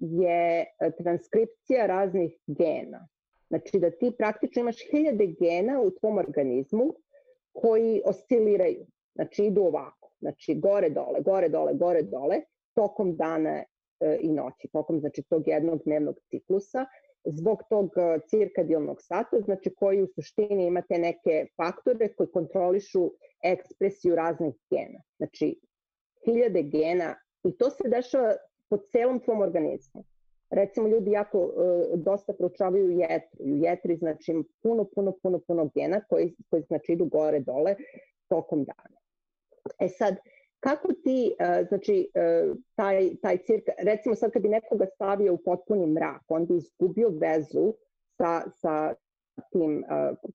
je transkripcija raznih gena. Znači da ti praktično imaš hiljade gena u tvom organizmu koji osciliraju. Znači idu ovako, znači gore dole, gore dole, gore dole, tokom dana e, i noći, tokom znači tog jednog dnevnog ciklusa, zbog tog e, cirkadijalnog sata, znači koji u suštini imate neke faktore koji kontrolišu ekspresiju raznih gena. Znači, hiljade gena i to se dešava po celom tvom organizmu. Recimo, ljudi jako uh, dosta proučavaju jetru. U jetri znači puno, puno, puno, puno gena koji, koji znači idu gore, dole tokom dana. E sad, kako ti, uh, znači, uh, taj, taj cirka, recimo sad kad bi nekoga stavio u potpuni mrak, on bi izgubio vezu sa, sa tim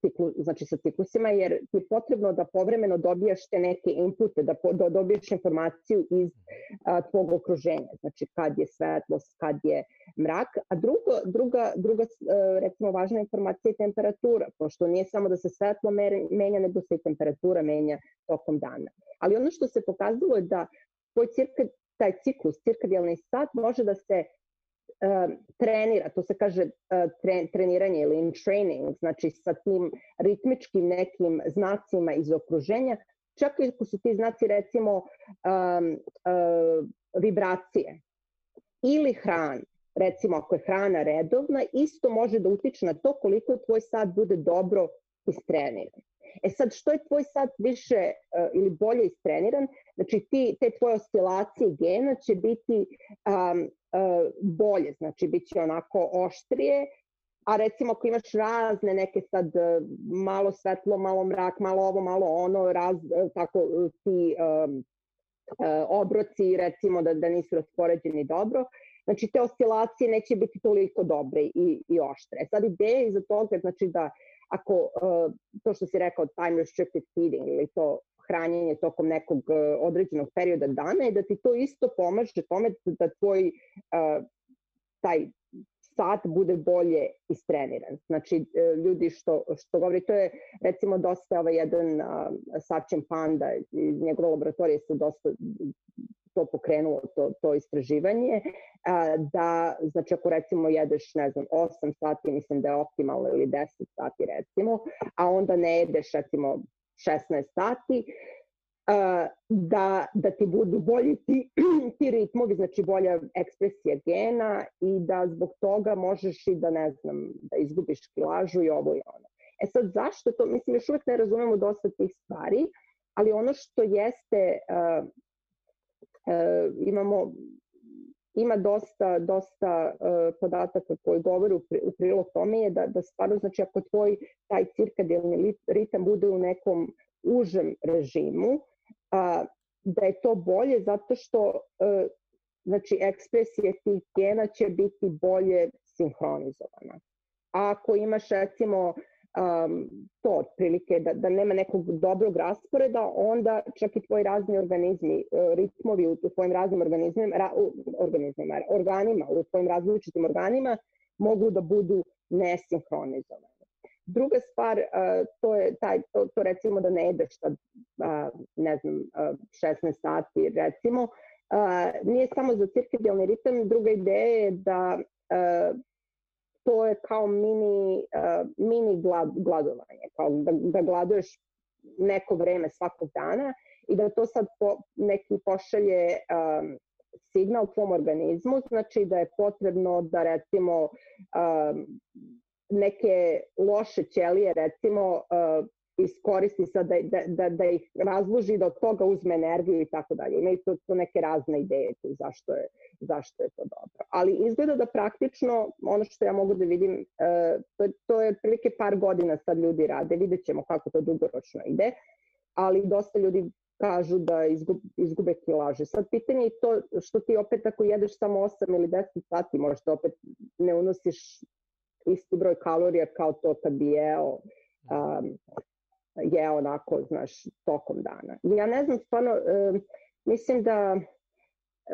ciklu, znači sa ciklusima, jer ti je potrebno da povremeno dobijaš te neke inpute, da, po, da dobiješ informaciju iz uh, tvog okruženja, znači kad je svetlost, kad je mrak, a drugo, druga, druga recimo važna informacija je temperatura, pošto nije samo da se svetlo menja, nego se i temperatura menja tokom dana. Ali ono što se pokazalo je da tvoj cirka, taj ciklus, cirkadijalni sat može da se uh, trenira, to se kaže uh, tre, treniranje ili in training, znači sa tim ritmičkim nekim znacima iz okruženja, čak i ako su ti znaci recimo um, uh, vibracije ili hrana, recimo ako je hrana redovna, isto može da utiče na to koliko tvoj sad bude dobro istreniran. E sad, što je tvoj sad više uh, ili bolje istreniran, znači ti, te tvoje oscilacije gena će biti um, bolje, znači bit će onako oštrije, a recimo ako imaš razne neke sad uh, malo svetlo, malo mrak, malo ovo, malo ono, raz, uh, tako ti um, obroci recimo da, da nisu raspoređeni dobro, znači te oscilacije neće biti toliko dobre i, i oštre. Sad ideja iza toga znači da ako uh, to što si rekao time restricted feeding ili to hranjenje tokom nekog uh, određenog perioda dana je da ti to isto pomaže tome da tvoj uh, taj sat bude bolje istreniran. Znači, ljudi što, što govori, to je recimo dosta ovaj jedan Sačin Panda iz njegove laboratorije su dosta to pokrenulo, to, to istraživanje, a, da, znači ako recimo jedeš, ne znam, 8 sati, mislim da je optimalno ili 10 sati recimo, a onda ne jedeš recimo 16 sati, da, da ti budu bolji ti, <clears throat> ti ritmovi, znači bolja ekspresija gena i da zbog toga možeš i da, ne znam, da izgubiš kilažu i ovo i ono. E sad, zašto to? Mislim, još uvek ne razumemo dosta tih stvari, ali ono što jeste uh, e, imamo ima dosta, dosta uh, podataka koji govore u, pri, u prilog tome je da, da stvarno, znači ako tvoj taj cirkadijalni ritam bude u nekom užem režimu, uh, da je to bolje zato što uh, znači ekspresija tih gena će biti bolje sinhronizovana. A ako imaš recimo um, to otprilike, da, da nema nekog dobrog rasporeda, onda čak i tvoji razni organizmi, e, ritmovi u, u tvojim raznim organizmima, ra, organizmima, organima, u tvojim različitim organima mogu da budu nesinhronizovani. Druga stvar, uh, to je taj, to, to recimo da ne jedeš sad, uh, ne znam, uh, 16 sati recimo, nije samo za cirkadijalni ritam, druga ideja je da to je kao mini, uh, mini glad, gladovanje, kao da, da gladuješ neko vreme svakog dana i da to sad po, neki pošalje um, signal tvom organizmu, znači da je potrebno da recimo um, neke loše ćelije recimo uh, iskoristi sad da, da, da, da ih razloži, da od toga uzme energiju i tako dalje. Imaju to, to neke razne ideje tu zašto je, zašto je to dobro. Ali izgleda da praktično ono što ja mogu da vidim, uh, to, to je prilike par godina sad ljudi rade, vidjet ćemo kako to dugoročno ide, ali dosta ljudi kažu da izgube, izgube kilaže. Sad pitanje je to što ti opet ako jedeš samo 8 ili 10 sati, možda opet ne unosiš isti broj kalorija kao to kad bi jeo um, je onako, znaš, tokom dana. Ja ne znam, stvarno, um, mislim da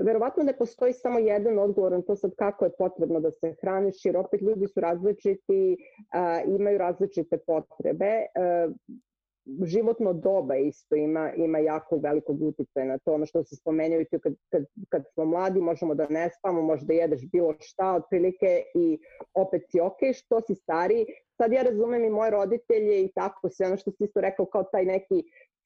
verovatno ne postoji samo jedan odgovor na to sad kako je potrebno da se hraniš, jer opet ljudi su različiti, uh, imaju različite potrebe. Uh, životno doba isto ima, ima jako velikog uticaja na to, ono što se spomenuo kad, kad, kad smo mladi možemo da ne spamo, možda jedeš bilo šta otprilike i opet si ok, što si stari, sad ja razumem i moje roditelje i tako sve ono što si isto rekao kao taj neki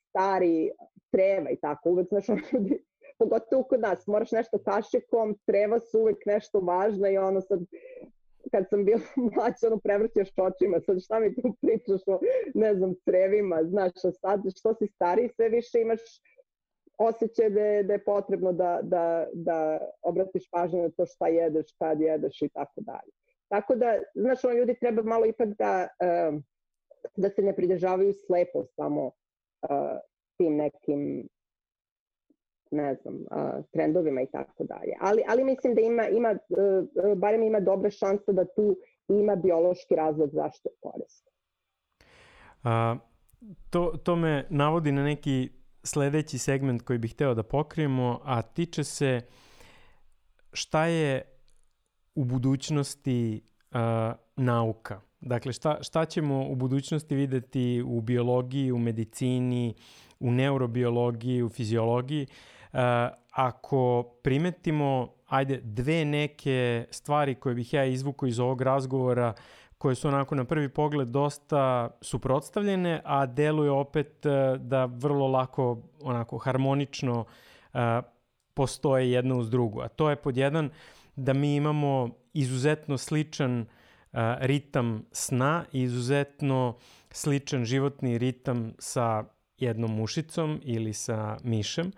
stari treva i tako, uvek znaš ono ljudi, pogotovo kod nas, moraš nešto kašikom, treva su uvek nešto važno i ono sad kad sam bila <laughs> mlađa, ono prevrćaš očima, sad šta mi tu pričaš o, ne znam, crevima, znaš, a sad što si stariji, sve više imaš osjećaj da je, da je potrebno da, da, da obratiš pažnju na to šta jedeš, kad jedeš i tako dalje. Tako da, znaš, ono, ljudi treba malo ipak da, da se ne pridržavaju slepo samo tim nekim ne znam, uh, trendovima i tako dalje. Ali, ali mislim da ima, ima uh, barem ima dobre šanse da tu ima biološki razlog zašto je korisno. A, to, to me navodi na neki sledeći segment koji bih hteo da pokrijemo, a tiče se šta je u budućnosti a, nauka. Dakle, šta, šta ćemo u budućnosti videti u biologiji, u medicini, u neurobiologiji, u fiziologiji. Uh, Uh, ako primetimo, ajde, dve neke stvari koje bih ja izvukao iz ovog razgovora, koje su onako na prvi pogled dosta suprotstavljene, a deluje opet uh, da vrlo lako, onako harmonično uh, postoje jedna uz drugu. A to je pod jedan da mi imamo izuzetno sličan ritam sna i izuzetno sličan životni ritam sa jednom mušicom ili sa mišem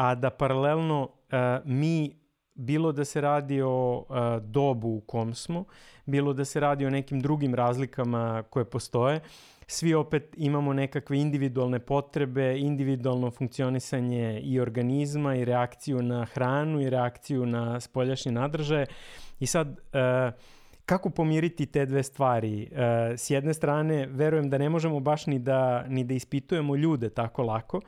a da paralelno uh, mi bilo da se radi o uh, dobu u kom smo, bilo da se radi o nekim drugim razlikama koje postoje, svi opet imamo nekakve individualne potrebe, individualno funkcionisanje i organizma i reakciju na hranu i reakciju na spoljašnje nadržaje. I sad, uh, kako pomiriti te dve stvari? Uh, s jedne strane, verujem da ne možemo baš ni da, ni da ispitujemo ljude tako lako,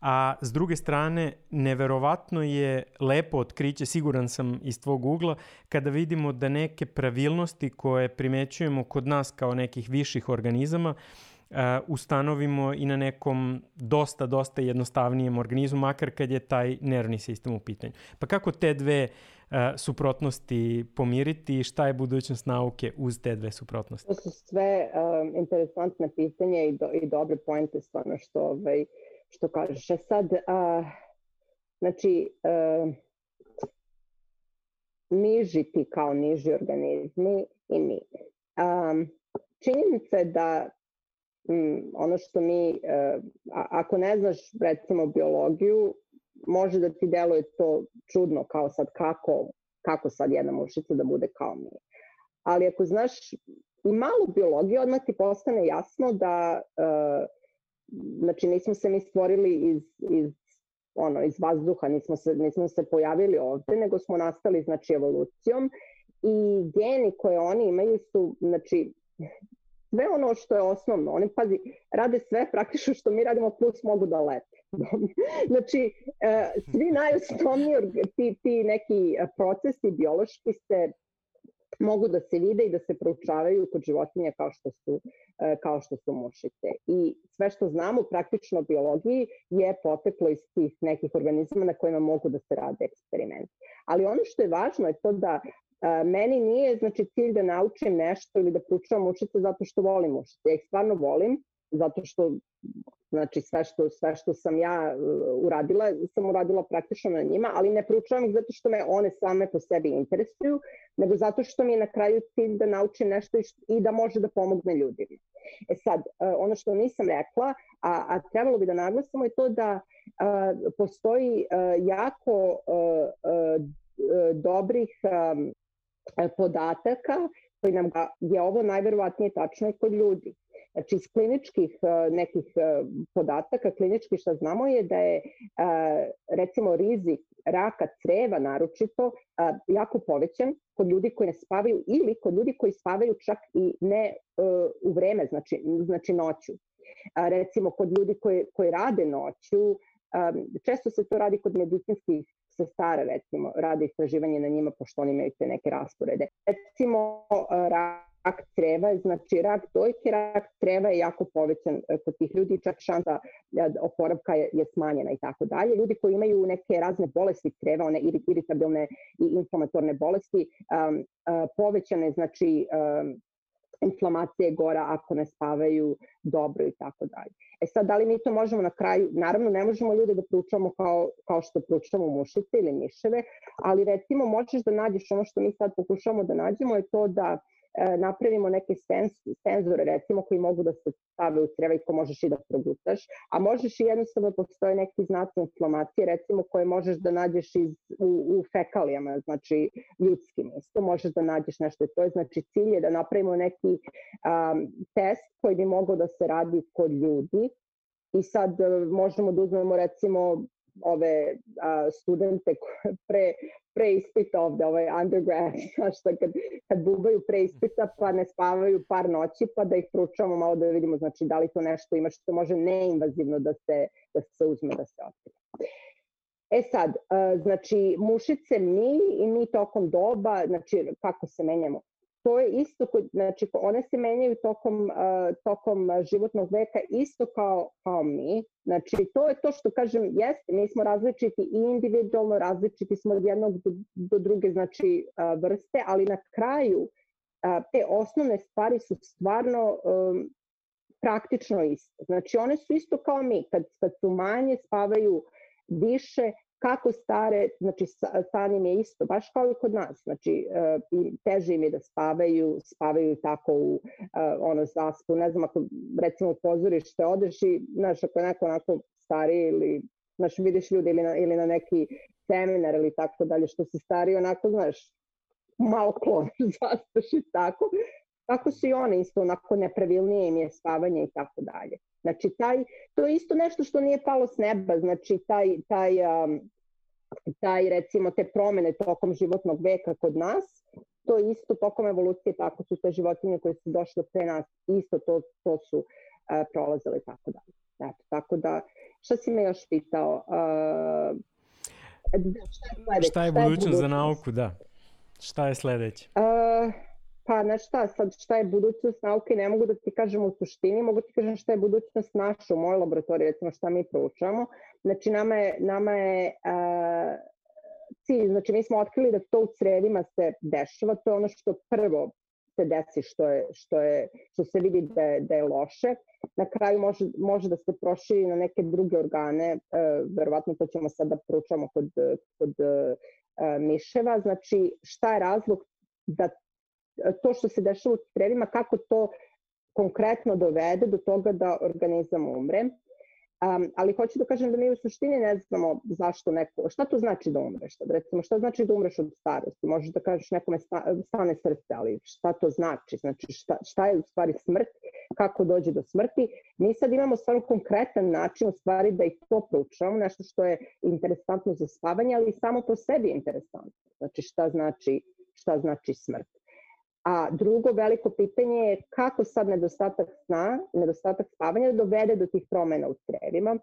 a s druge strane neverovatno je lepo otkriće, siguran sam iz tvog ugla, kada vidimo da neke pravilnosti koje primećujemo kod nas kao nekih viših organizama uh, ustanovimo i na nekom dosta, dosta jednostavnijem organizmu, makar kad je taj nervni sistem u pitanju. Pa kako te dve uh, suprotnosti pomiriti i šta je budućnost nauke uz te dve suprotnosti? To su sve um, interesantne pitanje i, do, i dobre pointe stvarno što ovaj, uh, što kažeš. E sad, a, znači, a, niži ti kao niži organizmi i mi. A, činjenica je da ono što mi, a, ako ne znaš recimo biologiju, može da ti deluje to čudno kao sad kako, kako sad jedna mušica da bude kao mi. Ali ako znaš i malu biologiju, odmah ti postane jasno da uh, znači nismo se mi stvorili iz, iz ono, iz vazduha, nismo se, nismo se pojavili ovde, nego smo nastali, znači, evolucijom i geni koje oni imaju su, znači, sve ono što je osnovno, oni, pazi, rade sve praktično što mi radimo, plus mogu da lete. <laughs> znači, e, svi najosnovniji ti, ti neki procesi biološki se mogu da se vide i da se proučavaju kod životinja kao što su, e, kao što su mušice. I sve što znamo praktično o biologiji je poteklo iz tih nekih organizama na kojima mogu da se rade eksperimenti. Ali ono što je važno je to da e, meni nije znači cilj da naučim nešto ili da proučavam mušice zato što volim mušice. Ja ih stvarno volim zato što Znači sve što, sve što sam ja uh, uradila, sam uradila praktično na njima, ali ne proučavam ih zato što me one same po sebi interesuju, nego zato što mi je na kraju cilj da naučim nešto i da može da pomogne ljudima. E sad, uh, ono što nisam rekla, a, a trebalo bi da naglasimo je to da uh, postoji jako dobrih um, podataka koji nam ga, je ovo najverovatnije tačno i kod ljudi. Znači, iz kliničkih e, nekih e, podataka, klinički što znamo je da je e, recimo rizik raka creva naročito jako povećan kod ljudi koji ne spavaju ili kod ljudi koji spavaju čak i ne u vreme, znači, znači noću. Recimo kod ljudi koji, koji rade noću, često se to radi kod medicinskih sestara recimo, rade istraživanje na njima pošto oni imaju te neke rasporede. Recimo rak creva, znači rak dojke, rak creva je jako povećan e, kod tih ljudi, čak šansa e, oporavka je, je smanjena i tako dalje. Ljudi koji imaju neke razne bolesti creva, one iritabilne i inflamatorne bolesti, um, uh, povećane, znači um, inflamacije gora ako ne spavaju dobro i tako dalje. E sad, da li mi to možemo na kraju, naravno ne možemo ljude da pručamo kao, kao što pručamo mušice ili miševe, ali recimo možeš da nađeš ono što mi sad pokušamo da nađemo je to da napravimo neke sens, senzore recimo koji mogu da se stave u creva i ko možeš i da progutaš, a možeš i jednostavno postoje neki znaci inflamacije recimo koje možeš da nađeš iz, u, u fekalijama, znači ljudskim isto, možeš da nađeš nešto to je znači cilj je da napravimo neki um, test koji bi mogao da se radi kod ljudi i sad e, možemo da uzmemo recimo ove a, studente pre, pre ispita ovde, ovaj undergrad, <laughs> znaš šta, kad, kad bubaju pre ispita pa ne spavaju par noći, pa da ih proučavamo malo da vidimo, znači da li to nešto ima što može neinvazivno da se, da se uzme, da se otkrije. E sad, znači mušice mi i mi tokom doba, znači kako se menjamo, to je isto, kod, znači one se menjaju tokom, uh, tokom životnog veka isto kao, kao mi. Znači to je to što kažem, jeste, mi smo različiti i individualno, različiti smo od jednog do, do druge znači, uh, vrste, ali na kraju uh, te osnovne stvari su stvarno um, praktično isto. Znači one su isto kao mi, kad, kad su manje, spavaju više, kako stare, znači san im je isto, baš kao i kod nas, znači e, teže im je da spavaju, spavaju tako u e, ono zaspu, ne znam ako recimo u pozorište odeš i znaš ako je neko onako stari ili znaš vidiš ljudi ili na, ili na neki seminar ili tako dalje što se stari onako znaš malo klon <laughs> zaspaš i tako, tako su i one isto onako nepravilnije im je spavanje i tako dalje. Znači, taj, to je isto nešto što nije palo s neba, znači taj, taj, um, taj recimo te promene tokom životnog veka kod nas, to je isto tokom evolucije, tako su te životinje koje su došle pre nas, isto to, to su uh, prolazile i tako dalje. Eto, tako da, šta si me još pitao? Uh, šta je, sledeće? šta je budućnost za nauku, da. Šta je sledeće? Uh, Pa, znaš šta, sad šta je budućnost nauke, ne mogu da ti kažem u suštini, mogu ti kažem šta je budućnost naša u mojoj laboratoriji, recimo šta mi proučavamo. Znači, nama je, nama je uh, cilj, znači mi smo otkrili da to u crevima se dešava, to je ono što prvo se desi što, je, što, je, što se vidi da je, da je loše. Na kraju može, može da se proširi na neke druge organe, uh, verovatno to ćemo sada da proučamo kod, kod uh, miševa. Znači, šta je razlog da to što se dešava u crevima, kako to konkretno dovede do toga da organizam umre. Um, ali hoću da kažem da mi u suštini ne znamo zašto neko, šta to znači da umreš? Sad, recimo, šta znači da umreš od starosti? Možeš da kažeš nekome sta, stane srce, ali šta to znači? Znači, šta, šta je u stvari smrt? Kako dođe do smrti? Mi sad imamo stvarno konkretan način u stvari da i to proučavamo, nešto što je interesantno za spavanje, ali samo po sebi je interesantno. Znači, šta znači, šta znači smrt? A drugo veliko pitanje je kako sad nedostatak sna, nedostatak spavanja dovede do tih promena u crevima.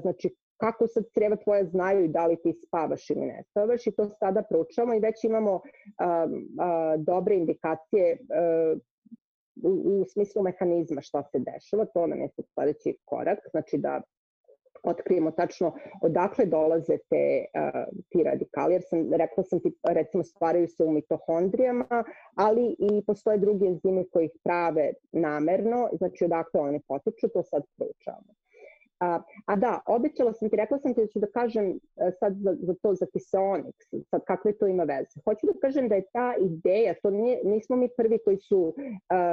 Znači, kako sad creva tvoje znaju i da li ti spavaš ili ne spavaš i to sada proučavamo i već imamo a, a, dobre indikacije a, u, u smislu mehanizma šta se dešava, to nam je sledeći korak, znači da otkrijemo tačno odakle dolaze te, ti radikali, jer sam, rekla sam ti, recimo, stvaraju se u mitohondrijama, ali i postoje drugi enzimi koji ih prave namerno, znači odakle oni potiču, to sad proučavamo. A, a da, obećala sam ti, rekla sam ti da ću da kažem sad za, za to, za kiseonik, sad kakve to ima veze. Hoću da kažem da je ta ideja, to nije, nismo mi prvi koji su uh,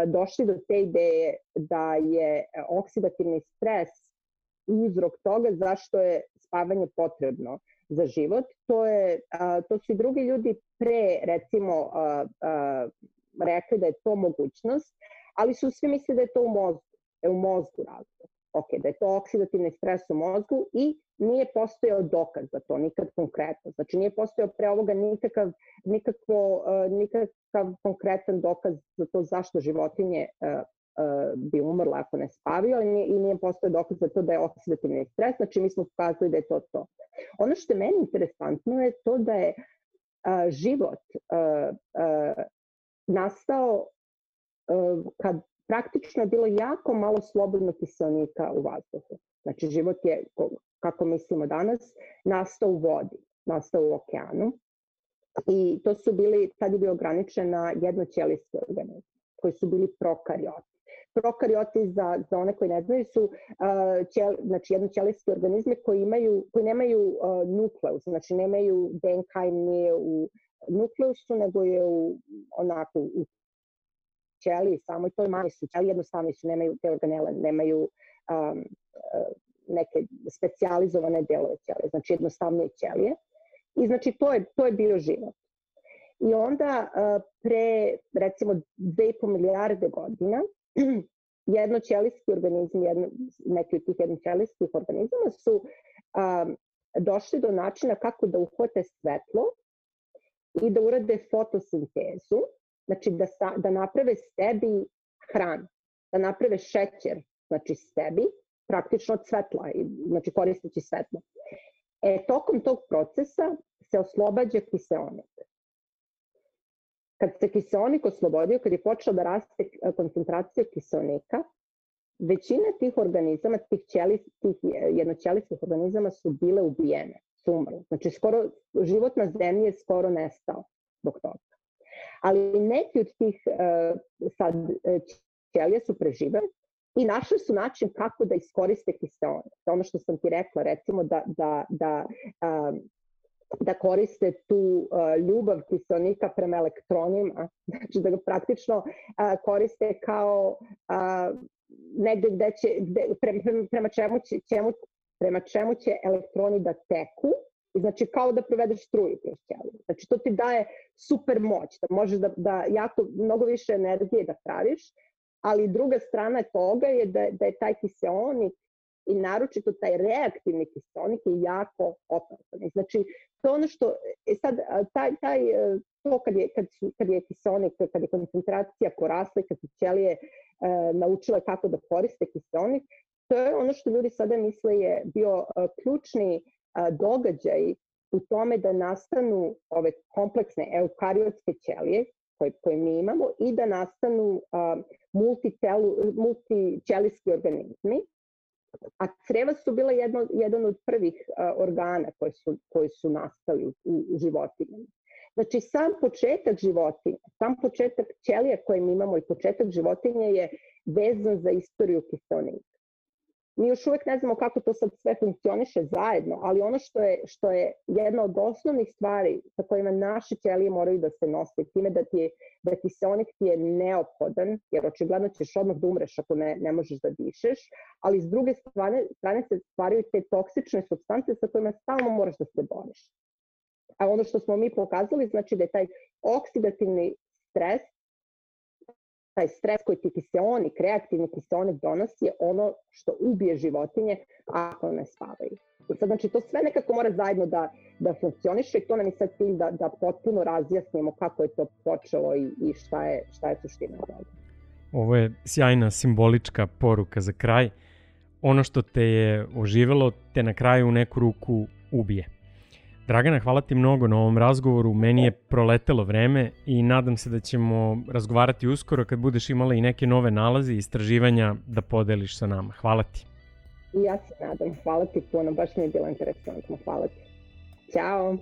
došli do te ideje da je oksidativni stres uzrok toga zašto je spavanje potrebno za život. To, je, uh, to su i drugi ljudi pre, recimo, uh, uh, rekli da je to mogućnost, ali su svi misli da je to u mozgu, je u mozgu razlog ok, da je to oksidativni stres u mozgu i nije postojao dokaz za to, nikad konkretno. Znači nije postojao pre ovoga nikakav, nikakvo, nikakav konkretan dokaz za to zašto životinje bi umrla ako ne spavio i nije, i nije postojao dokaz za to da je oksidativni stres, znači mi smo pokazali da je to to. Ono što je meni interesantno je to da je uh, život uh, uh, nastao uh, kad praktično je bilo jako malo slobodno kiselnika u vazduhu. Znači život je, kako mislimo danas, nastao u vodi, nastao u okeanu. I to su bili, tad je bio ograničen na jednoćelijski organizam, koji su bili prokarioti. Prokarioti za, za one koji ne znaju su uh, ćel, znači jednoćelijski organizmi koji, imaju, koji nemaju uh, nukleus, znači nemaju DNK im nije u nukleusu, nego je u, onako u ćeliji samo i to je manje su ćelije, jednostavno su, nemaju te organele, nemaju um, neke specializovane delove ćelije, znači jednostavnije ćelije. I znači to je, to je bio život. I onda pre recimo 2,5 milijarde godina <clears throat> jednoćelijski organizmi, jedno, neki od tih jednoćelijskih organizama su um, došli do načina kako da uhvate svetlo i da urade fotosintezu znači da, sa, da naprave sebi hranu, da naprave šećer, znači sebi, praktično od svetla, znači koristeći svetlo. E, tokom tog procesa se oslobađa kiseonik. Kad se kiseonik oslobodio, kad je počela da raste e, koncentracija kiseonika, većina tih organizama, tih, ćelis, tih jednoćelijskih organizama su bile ubijene, su umrle. Znači, skoro, život na zemlji je skoro nestao zbog toga ali neki od tih uh, sad e, ćelija su preživali i našli su način kako da iskoriste kiseonik. Ono što sam ti rekla, recimo da, da, da, um, da koriste tu ljubav kiselnika prema elektronima, <laughs> znači da ga praktično koriste kao negde gde će, gde, prema, čemu će, čemu, prema čemu će elektroni da teku znači kao da provedeš struju kroz ćeliju. Znači to ti daje super moć, da možeš da, da jako, mnogo više energije da praviš, ali druga strana toga je da, da je taj kiseonik i naročito taj reaktivni kiseonik je jako opasan. Znači to ono što, e sad, taj, taj, e, to kad je, kad, su, kad je kiseonik, kad je koncentracija porasla i kad su ćelije e, naučile kako da koriste kiseonik, to je ono što ljudi sada misle je bio e, ključni događaj u tome da nastanu ove kompleksne eukariotske ćelije koje, koje mi imamo i da nastanu a, multitelu, multićelijski organizmi. A creva su bila jedno, jedan od prvih a, organa koji su, koji su nastali u, u životinjama. Znači, sam početak životinja, sam početak ćelija koje mi imamo i početak životinje je vezan za istoriju kiselnika. Mi još uvek ne znamo kako to sad sve funkcioniše zajedno, ali ono što je, što je jedna od osnovnih stvari sa kojima naše ćelije moraju da se nose, time da ti, da ti se onik ti je neophodan, jer očigledno ćeš odmah da umreš ako ne, ne možeš da dišeš, ali s druge strane, strane se stvaraju te toksične substance sa kojima stalno moraš da se boriš. A ono što smo mi pokazali, znači da je taj oksidativni stres taj stres koji ti kiseonik, reaktivni kiseonik donosi je ono što ubije životinje ako ne spavaju. Sad, znači, to sve nekako mora zajedno da, da funkcioniše i to nam je sad cilj da, da potpuno razjasnimo kako je to počelo i, i šta, je, šta je suština toga. Ovo je sjajna simbolička poruka za kraj. Ono što te je oživelo, te na kraju u neku ruku ubije. Dragana, hvala ti mnogo na ovom razgovoru. Meni je proletelo vreme i nadam se da ćemo razgovarati uskoro kad budeš imala i neke nove nalaze i istraživanja da podeliš sa nama. Hvala ti. Ja se nadam. Hvala ti puno, baš mi je bilo interesantno. Hvala ti. Ćao!